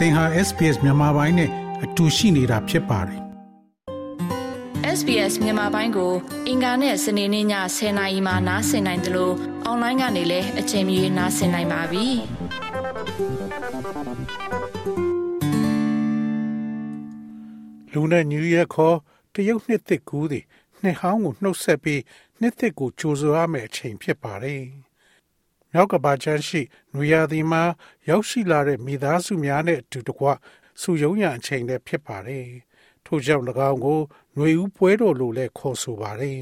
သင်ဟာ SPS မြန်မာပိုင်းနဲ့အတူရှိနေတာဖြစ်ပါတယ် SBS မြန်မာပိုင်းကို အင်ကာနဲ့စနေနေ့ည10:00နာရီမှနားဆင်နိုင်တယ်လို့အွန်လိုင်းကနေလည်းအချိန်မီနားဆင်နိုင်ပါပြီ။လူနဲ့ညူရက်ခေါ်တရုတ်နှစ်သက်ကူးသည်နှစ်ဟောင်းကိုနှုတ်ဆက်ပြီးနှစ်သက်ကိုကြိုးစားရမယ့်အချိန်ဖြစ်ပါတယ်။ မြောက်ကဘာချမ်းရှိနွေရာသီမှာရောက်ရှိလာတဲ့မိသားစုများနဲ့အတူတကွစုယုံရအချိန်လည်းဖြစ်ပါတယ်။ထို့ကြောင့်၎င်းကိုຫນွေဦးပွဲတော်လို့လည်းခေါ်ဆိုပါတယ်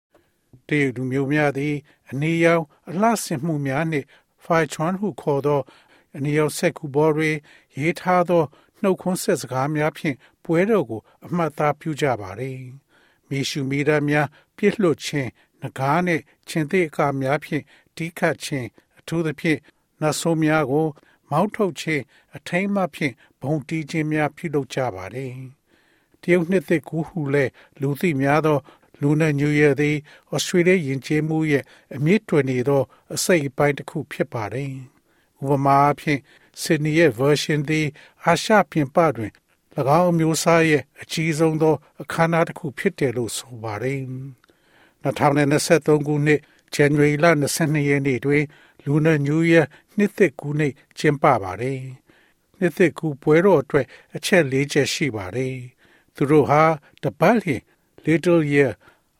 ။တရုတ်လူမျိုးများသည်အနေရောင်အလှဆင်မှုများနှင့်ဖိုင်ချွန်ဟုခေါ်သောအနေရောင်ဆက်ကူဘော်တွေရေးထားသောနှုတ်ခွန်းဆက်စကားများဖြင့်ပွဲတော်ကို အမှတ်သားပြုကြပါတယ်။မိရှုမိဒများပြစ်လွတ်ခြင်းငကားနှင့်ခြင်းသေးအကာများဖြင့် တီးခတ်ခြင်းအထူးသဖြင့်နတ်ဆိုးများကို မောင်းထုတ်ခြင်းအထိမ်းမှဖြင့်ဘုံတီးခြင်းများပြုလုပ်ကြပါတယ်။တရုတ်နှစ်သက်ကူဟုလဲလူသိများသော လူနဲ့ညူရသည်ဩစတြေးလျယဉ်ကျေးမှုရဲ့အမြင့်တွင်နေသော အစိတ်အပိုင်းတစ်ခုဖြစ်ပါတယ်။ဥပမာအဖြစ်ဆင်နီရဲ့ version သည်အာရှပြင်ပတွင်၎င်းအမျိုးအစားရဲ့အကြီးဆုံးသော အခမ်းအနားတစ်ခုဖြစ်တယ်လို့ဆိုပါတယ်။2023ခုနှစ် ဇန်နဝါရီလ22ရက်နေ့တွင်လူနာညူးရနှစ်သက်ကူးနေ့ကျင်းပပါတယ်။နှစ်သက်ကူးပွဲတော်အတွက်အချက်၄ချက်ရှိပါတယ်။သူတို့ဟာတပတ်လျင် Little Year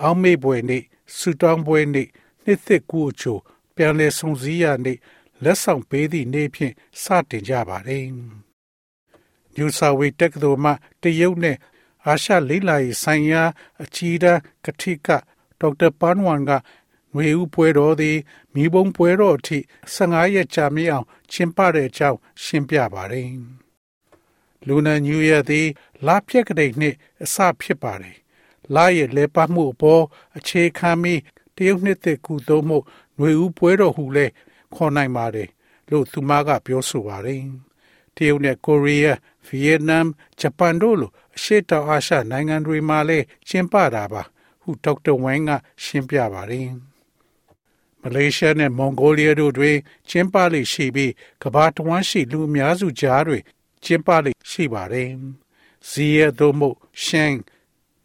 အောင်မေပွဲနေ့ဆူတောင်းပွဲနေ့နှစ်သက်ကူးအချို့ပြန်လည်ဆုံစည်းရနေ့လက်ဆောင်ပေးသည့်နေ့ဖြင့်စတင်ကြပါတယ်။ New South Wales တက္ကသိုလ်မှတရုတ်နဲ့အာရှလိလာရေးဆိုင်ရာအကြီးတန်းကတိကဒေါက်တာပန်ဝန်က ငွေဦးပွဲတော်သည်မိဘုံပွဲတော်အထိ15ရက်ကြာမြင့်အောင်ကျင်းပတဲ့အကြောင်းရှင်းပြပါတယ်။လူနာညူရသည်လာပြက်ကလေးနှင့်အစဖြစ်ပါတယ်။လာရဲ့လဲပတ်မှုအပေါ်အခြေခံပြီးတရုတ်နှစ်သက်ကူသုံးမှုငွေဦးပွဲတော်ဟုလည်းခေါ်နိုင်ပါတယ်လို့သူမကပြောဆိုပါတယ်။တရုတ်နဲ့ကိုရီးယား၊ဗီယက်နမ်၊ဂျပန်တို့လိုအရှေ့တောင်အာရှနိုင်ငံတွေမှာလည်းကျင်းပတာပါဟုဒေါက်တာဝမ်ကရှင်းပြပါတယ်။ မလေးရှားနဲ့မွန်ဂိုလီးယားတို့တွင်ကျင်းပလေရှိပြီးကမ္ဘာတဝန်းရှိလူအများစုကြားတွင်ကျင်းပလေရှိပါတယ်။ဇီယသို့မဟုတ်ရှန်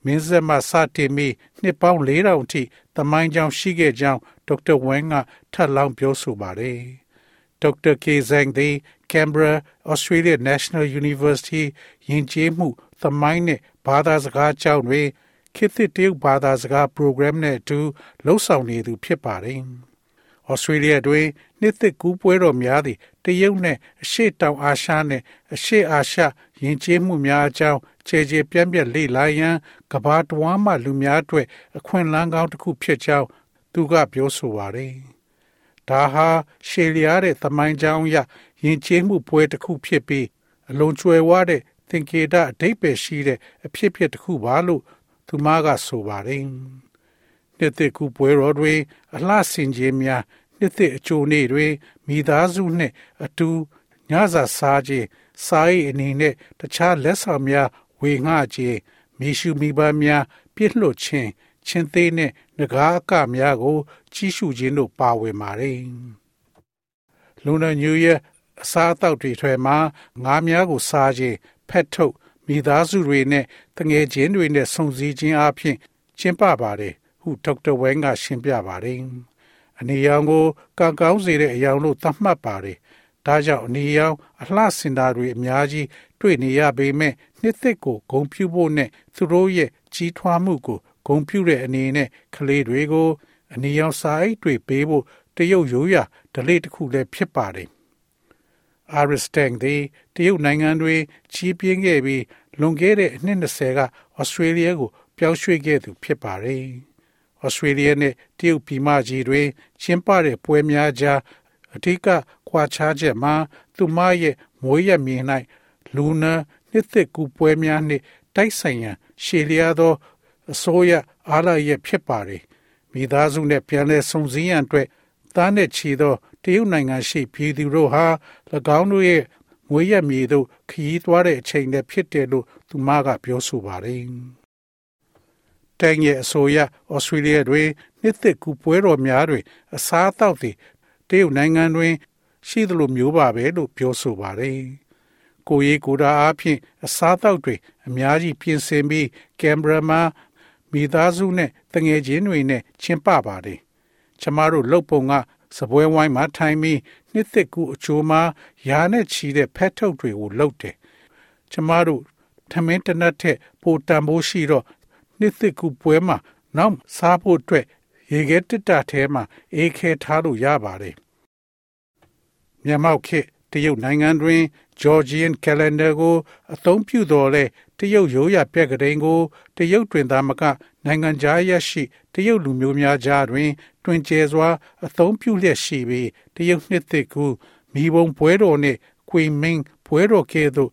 မင်းဆက်မှစတင်ပြီးနှစ်ပေါင်း4000အထိတမိုင်းကြောင်ရှိခဲ့ကြောင်းဒေါက်တာဝမ်ကထပ်လောင်းပြောဆိုပါတယ်။ဒေါက်တာကေဇန်သည် Canberra Australia National University ယဉ်ကျေးမှုသမိုင်းနှင့်ဘာသာစကားကျောင်းတွင် ခေတ်သစ်တရုတ်ဘာသာစကား program နဲ့အတူလှုပ်ဆောင်နေသူဖြစ်ပါတယ်။ဩစတြေးလျတွင်နှစ်သစ်ကူးပွဲတော်များသည့်တရုတ်နှင့်အရှေ့တောင်အာရှနှင့်အရှေ့အာရှယဉ်ကျေးမှုများအကြောင်းခြေခြေပြန့်ပြန့်လေ့လာရန်ကဘာတဝမ်းမှလူများအတွက်အခွင့်အလမ်းကောင်းတစ်ခုဖြစ်ကြောင်းသူကပြောဆိုပါတယ်။ဒါဟာရှေလျားတဲ့သမိုင်းကြောင်းအရယဉ်ကျေးမှုပွဲတစ်ခုဖြစ်ပြီးအလွန်ကျွယ်ဝတဲ့သင်္ကေတအဓိပ္ပာယ်ရှိတဲ့အဖြစ်ဖြစ်တစ်ခုပါလို့ သူမကဆိုပါတယ်နှစ်သက်ကူပွဲတော်တွင်အလှဆင်ခြင်းများနှစ်သက်အချိုနေ့တွင်မိသားစုနှင့်အတူညစာစားခြင်းစား၏အနေနဲ့တခြားလက်ဆောင်များဝေငှခြင်းမိရှုမိဘများပြစ်လွတ်ခြင်းချင်းသေးနှင့်ငကားအကများကို ကြီးစုခြင်းတို့ပါဝင်ပါတယ်လူနာညူရဲ့အစားအသောက်တွေထွဲမှာငါးများကိုစားခြင်းဖက်ထုတ် မိသားစုတွေနဲ့တငယ်ချင်းတွေနဲ့ဆုံစည်းခြင်းအပြင်ကျင်းပပါတယ်ဟုဒေါက်တာဝင်းကရှင်းပြပါတယ်။အနေရောင်ကိုကံကောင်းစေတဲ့အရာလို့သတ်မှတ်ပါတယ်။ဒါကြောင့်အနေရောင်အလှစင်တာတွေအများကြီးတွေ့နေရပေမဲ့နှစ်သက်ကိုဂုံပြုဖို့နဲ့သူတို့ရဲ့ကြီးထွားမှုကိုဂုံပြုတဲ့အနေနဲ့ကလေးတွေကိုအနေရောင်စာအိတ်တွေပေးဖို့တရုတ်ရိုးရာဓလေ့တစ်ခုလည်းဖြစ်ပါတယ်။ Iris Tang သည်တရုတ်နိုင်ငံတွင်ကြီးပြင်းခဲ့ပြီးလွန်ခဲ့တဲ့အနှစ်20ကဩစတြေးလျကိုပြောင်းရွှေ့ခဲ့သူဖြစ်ပါတယ်။ဩစတြေးလျနဲ့တရုတ်ပြည်မကြီးတွင်ကျင်းပတဲ့ပွဲများကြားအထူးကခွာခြားချက်မှာသူမရဲ့မွေးရမြေ၌လူနာနှစ်သက်ကူပွဲများနှင့်တိုက်ဆိုင်ရန်ရှေလျားသောအစိုးရအားလရဲ့ဖြစ်ပါတယ်။မိသားစုနဲ့ပြန်လည်ဆုံစည်းရန်အတွက်သားနဲ့ချီသော တရုတ်နိုင်ငံရှိပြည်သူတို့ဟာ၎င်းတို့ရဲ့မွေးရမြေတို့ခရီးသွားတဲ့အချိန်နဲ့ဖြစ်တယ်လို့သူမကပြောဆိုပါတယ်။တန်ရဲ့အဆိုအရဩစတြေးလျတွင်နှစ်သက်ကူပွဲတော်များတွင် အစားအသောက်တွေတရုတ်နိုင်ငံတွင် ရှိသလိုမျိုးပါပဲလို့ပြောဆိုပါတယ်။ကိုရေးကိုတာအားဖြင့်အစားအသောက်တွေအများကြီးပြင်ဆင်ပြီးကင်မရာမှာမိသားစုနဲ့တငယ်ချင်းတွေနဲ့ချင်ပပါတယ်ကျမတို့လှုပ်ပုံက စပွဲဝိုင်းမှာထိုင်ပြီးနှစ်သက်ကူအချိုးမှာယာနဲ့ချီတဲ့ဖက်ထုတ်တွေကိုလှုပ်တယ်ကျမတို့ထမင်းတနတ်ထက်ပိုတန်ဖိုးရှိတော့နှစ်သက်ကူပွဲမှာနောက်စားဖို့အတွက်ရေခဲတစ်တာထဲမှာအေးခဲထားလို့ရပါတယ်မြန်မာခေတ် တရုတ်နိုင်ငံတွင် Georgian calendar ကိုအသုံးပြုတော်လဲတရုတ်ရိုးရာပြက်ကလေးကိုတရုတ်တွင်သားမကနိုင်ငံခြားရရှိတရုတ်လူမျိုးများကြားတွင် တွင်ကျဲစွာအသုံးပြုလျက်ရှိပြီးတရုတ်နှစ်သစ်ကူမိဘုံပွဲတော်နှင့်ကွေမင်းပွဲတော်ကဲ့သို့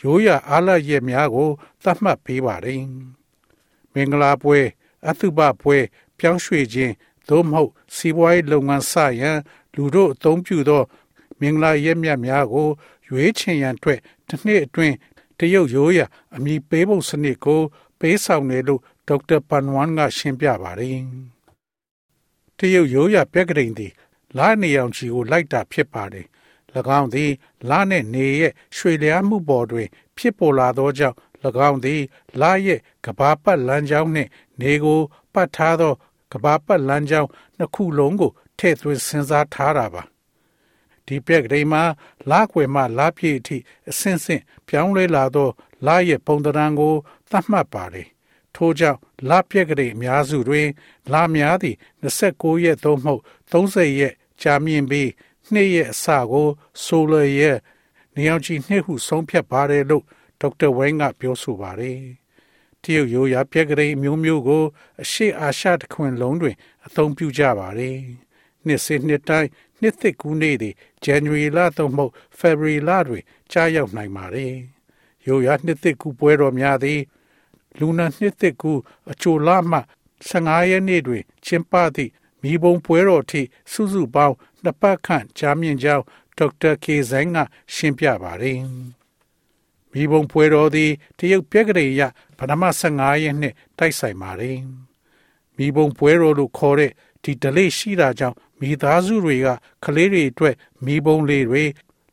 ရိုးရာအားလရက်များကိုသတ်မှတ်ပေးပါတယ်။မင်္ဂလာပွဲအသုဘပွဲပြောင်းရွှေ့ခြင်းသို့မဟုတ်စီးပွားရေးလုပ်ငန်းစရန်လူတို့အသုံးပြုသော မင်္ဂလာရက်မြတ်များကို ရွေးချယ်ရန်အတွက်တစ်နှစ်အတွင်းတရုတ်ရိုးရာအမည်ပေးပုံစနစ်ကို ပေးဆောင်တယ်လို့ဒေါက်တာပန်ဝမ်ကရှင်းပြပါတယ်။တရုတ်ရိုးရာပြက်ကလေးသည်လာနေအောင်ချီကိုလိုက်တာဖြစ်ပါတယ်။၎င်းသည်လာနဲ့နေရဲ့ရွှေလျားမှုပေါ်တွင် ဖြစ်ပေါ်လာသောကြောင့်၎င်းသည်လာရဲ့ကဘာပတ်လမ်းကြောင်းနှင့်နေကိုပတ်ထားသောကဘာပတ်လမ်းကြောင်းနှစ်ခုလုံးကိုထည့်သွင်းစဉ်းစားထားတာပါ ဒီပြက်ကလေးမှာလာခွေမှလာပြည့်အထိအဆင့်ဆင့်ပြောင်းလဲလာသောလာရဲ့ပုံသဏ္ဍာန်ကိုသတ်မှတ်ပါတယ်ထို့ကြောင့်လာပြက်ကလေးအများစုတွင် လာများသည့်29ရက်သို့မဟုတ်30ရက်ကြာမြင့်ပြီးနှစ်ရက်အစကိုဆိုလရဲ့နေအောင်ကြည့်နှစ်ဟုဆုံးဖြတ်ပါတယ်လို့ဒေါက်တာဝိုင်းကပြောဆိုပါတယ်တရုတ်ရိုးရာပြက်ကလေးမျိုးမျိုးကို အရှိအာရှတခွင်လုံးတွင် အသုံးပြုကြပါတယ် နှစ်စဉ်နှစ်တိုင်းနှစ်သစ်ကူးနေ့တွေ January လသို့မဟုတ် February လတွင်ကြားရောက်နိုင်ပါတယ်။ရိုးရာနှစ်သစ်ကူးပွဲတော်များသည်လူနာနှစ်သစ်ကူးအချိုလမှ15ရက်နေ့တွင်ကျင်းပသည့်မိဘုံပွဲတော်ထိစုစုပေါင်းနှစ်ပတ်ခန့်ကြာမြင့်ကြောင်းဒေါက်တာကေဇိုင်းကရှင်းပြပါတယ်။မိဘုံပွဲတော်သည်တရုတ်ပြက်ကလေးရပထမ15ရက်နှစ်တိုက်ဆိုင်ပါတယ်။မိဘုံပွဲတော်လို့ခေါ်တဲ့ ဒီ delay ရှိတာကြောင့်မိသားစုတွေကကလေးတွေအတွက်မိဘုံလေးတွေ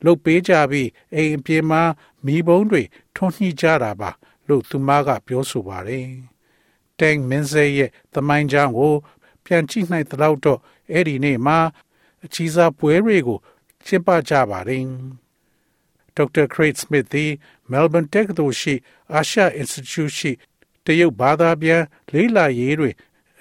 လုတ်ပေးကြပြီးအိမ်အပြင်မှာမိဘုံတွေထွန်းညှိကြတာပါလို့သူမကပြောဆိုပါတယ်။တန်မင်းစေရဲ့သမိုင်းကြောင်းကို ပြန်ကြည့်နိုင်တဲ့တော့အဲ့ဒီနေ့မှာအချီးစားပွဲတွေကိုကျင်းပကြပါတယ်။ဒေါက်တာခရစ်စမစ်သည် Melbourne တက္ကသိုလ်ရှိ Asia Institute ရှိတရုတ်ဘာသာပြန် လေးလာရေးတွေ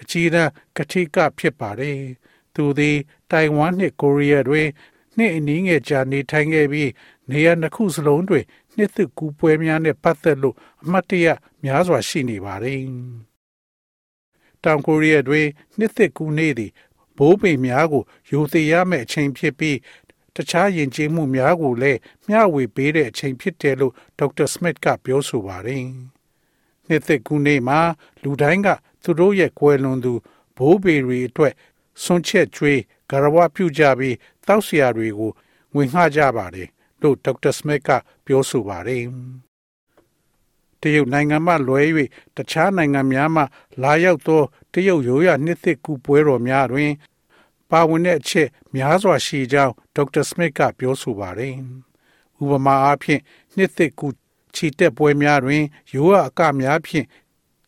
အကြီးအကဲကတိကဖြစ်ပါတယ်။သူသည်တိုင်ဝမ်နှင့်ကိုရီးယားတွင်နှစ်အနည်းငယ်ကြာနေထိုင်ခဲ့ပြီးနေရာနှစ်ခုစလုံးတွင်နှစ်သက်ကူပွဲများနှင့်ပတ်သက်လို့အမှတ်တရများစွာရှိနေပါတယ်။တောင်ကိုရီးယားတွင်နှစ်သက်ကူနေ့သည်ဘိုးပင်များကိုယိုသေးရမယ့်အချိန်ဖြစ်ပြီးတခြားယဉ်ကျေးမှုများကိုလည်းမျှဝေပေးတဲ့အချိန်ဖြစ်တယ်လို့ဒေါက်တာစမစ်ကပြောဆိုပါတယ်။နှစ်သက်ကူနေ့မှာလူတိုင်းက သူတို့ရဲ့ကွယ်လွန်သူဘိုးဘေတွေအတွက်ဆွန့်ချက်ကျွေးဂရဝပြုကြပြီးတောက်ဆရာတွေကိုငွေငှကြပါတယ်လို့ဒေါက်တာစမစ်ကပြောဆိုပါတယ်တရုတ်နိုင်ငံမှလွဲ၍တခြားနိုင်ငံများမှလာရောက်သောတရုတ်ရိုးရာနှစ်သစ်ကူပွဲတော်များတွင် ပါဝင်တဲ့အချက်များစွာရှိကြောင်းဒေါက်တာစမစ်ကပြောဆိုပါတယ်။ဥပမာအားဖြင့်နှစ်သစ်ကူချီတက်ပွဲများတွင်ရိုးရာအကများဖြင့်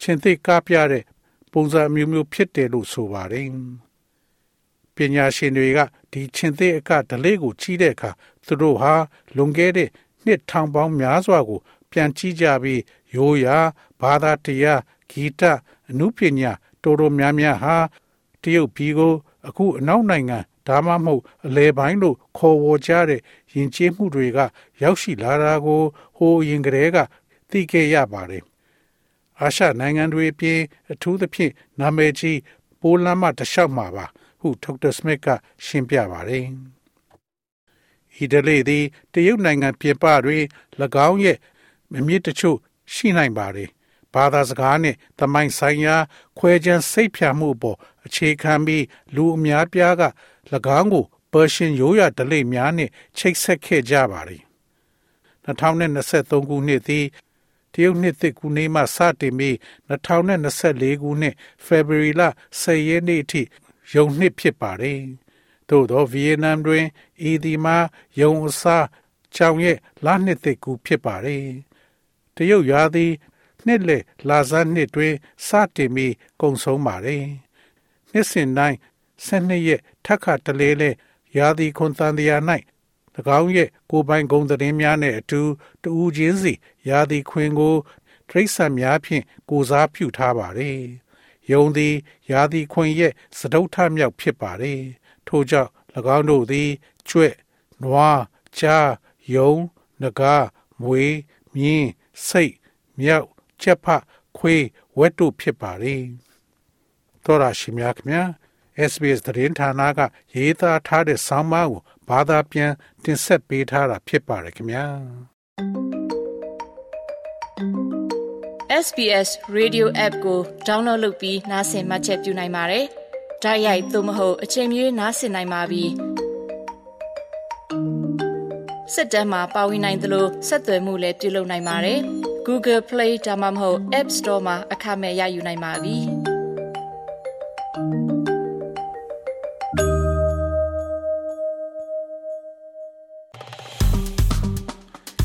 ချင်းသိကားပြတဲ့ ပုံစံမျိုးမျိုးဖြစ်တယ်လို့ဆိုပါတယ်။ပညာရှင်တွေကဒီချင်းသိအကဒလေးကိုကြီးတဲ့အခါသူတို့ဟာလွန်ခဲ့တဲ့နှစ်ထောင်ပေါင်းများစွာကို ပြန်ကြည့်ကြပြီးရိုးရာဘာသာတရားဂီတအမှုပညာတော်တော်များများဟာတရုတ်ပြည်ကို အခုအနောက်နိုင်ငံဒါမှမဟုတ်အလဲပိုင်းလို့ခေါ်ဝေါ်ကြတဲ့ယဉ်ကျေးမှုတွေက ရောက်ရှိလာတာကိုဟိုရင်ကလေးကသိခဲ့ရပါတယ် အာရှနိုင်ငံတွေအပြင်အထူးသဖြင့်နာမည်ကြီးပိုလန်မှတလျှောက်မှာပါဟုဒေါက်တာစမစ်ကရှင်းပြပါတယ်။အီတလီသည်တရုတ်နိုင်ငံပြင်ပတွင်၎င်းရဲ့မမြင့်တချို့ရှိနိုင်ပါတယ်။ဘာသာစကားနှင့်သမိုင်းဆိုင်ရာခွဲခြားစိတ်ဖြာမှုပေါ်အခြေခံပြီးလူအများပြားက၎င်းကိုပါရှင်ရိုးရာဒလိများနှင့်ချိတ်ဆက်ခဲ့ကြပါသည်2023ခုနှစ်သည် တရုတ်နှစ်သစ်ကူနေ့မှစတင်ပြီး2024ခုနှစ် February လ10ရက်နေ့အထိယုံနှစ်ဖြစ်ပါတယ်။သို့သောဗီယက်နမ်တွင်ဤဒီမှာယုံအစားကြောင်ရဲ့လနှစ်သက်ကူဖြစ်ပါတယ်။တရုတ်ရွာသည်နှစ်လေလာဇန်နှစ်တွင်စတင်ပြီးကုံဆုံးပါတယ်။နှစ်စဉ်တိုင်း၁၂ရက်ထက်ခါတလေလေရာသီခွန်တန်တရား၌၎ င်းရဲ့ကိုပိုင်ဂုံသတင်းများနဲ့အတူတူးချင်းစီရာသီခွင်ကိုထိษံများဖြင့်ကိုစားပြုထားပါတယ်။ယုံသည်ရာသီခွင်ရဲ့စတုထမြောက်ဖြစ်ပါတယ်။ထို့ကြောင့်၎င်းတို့သည်ကျွဲ့နွားကြားယုံငကားမွေမြင်းစိတ်မြောက်ချက်ဖခွေးဝက်တို့ဖြစ်ပါတယ်။သောရရှိမြခင်ဗျာ SBS သတင်းဌာနကရေးသားထားတဲ့ဆောင်းပါးကို ဘာသာပြန်တင်ဆက်ပေးထားတာဖြစ်ပါတယ်ခင်ဗျာ SBS Radio App ကို download လုပ်ပြီးနားဆင်မှတ်ချက်ပြုနိုင်ပါတယ်။ဒါရိုက်သို့မဟုတ်အချိန်မြေးနားဆင်နိုင်ပါပြီ။စစ်တမ်းမှာပါဝင်နိုင်သလိုဆက်သွယ်မှုလည်းပြုလုပ်နိုင်ပါတယ်။ Google Play ဒါမှမဟုတ် App Store မှာအခမဲ့ရယူနိုင်ပါပြီ။